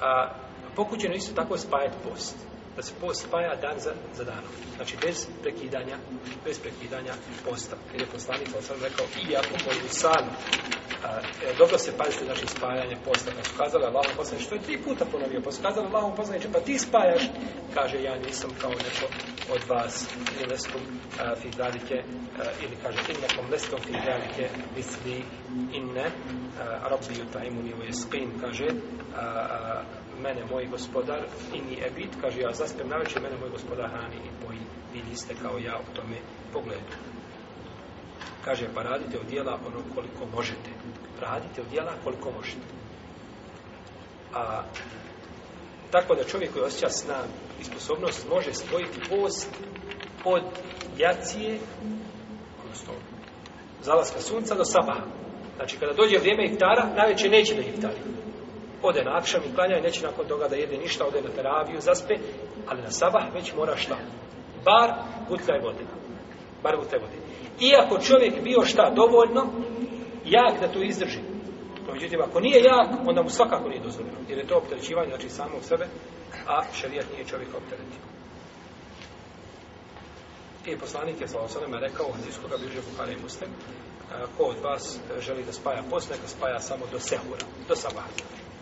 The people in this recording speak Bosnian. a, pokućeno isto tako spajati post. Da se post spaja dan za, za danom. Znači bez prekidanja, bez prekidanja posta. Jer je poslanik sam rekao, i ako mogu san a, e, dobro se pazite naše znači, spajanje posla. Kad znači, su kazali Allahom poslaniče, što je tri puta ponovio, pa su kazali Allahom pa ti spajaš, kaže ja nisam kao neko od vas, ili leskom fidalike, ili kaže nekom leskom fidalike, misli inne, a, rabbi u kaže, mene moj gospodar i ebit, kaže ja zaspem navečer, mene moj gospodar hrani i poji, vi niste kao ja u tome pogledu. Kaže, pa radite od dijela ono koliko možete. Radite od dijela koliko možete. A tako da čovjek koji osjeća sna i sposobnost može spojiti post od jacije, odnosno zalaska sunca do sabaha. Znači kada dođe vrijeme iftara, najveće neće da iftari. Ode na akšam i klanja i neće nakon toga da jede ništa, ode na teraviju, zaspe, ali na sabah već mora šta? Bar, gutla je vodina bar u te Iako čovjek bio šta dovoljno, jak da to izdrži. No, međutim, ako nije jak, onda mu svakako nije dozvoljeno. Jer je to opterećivanje, znači samog sebe, a šerijat nije čovjek opteretio. I poslanik je sa sveme rekao, od iskoga biže Buhara i Muslim, ko od vas želi da spaja post, neka spaja samo do sehura, do sabaha.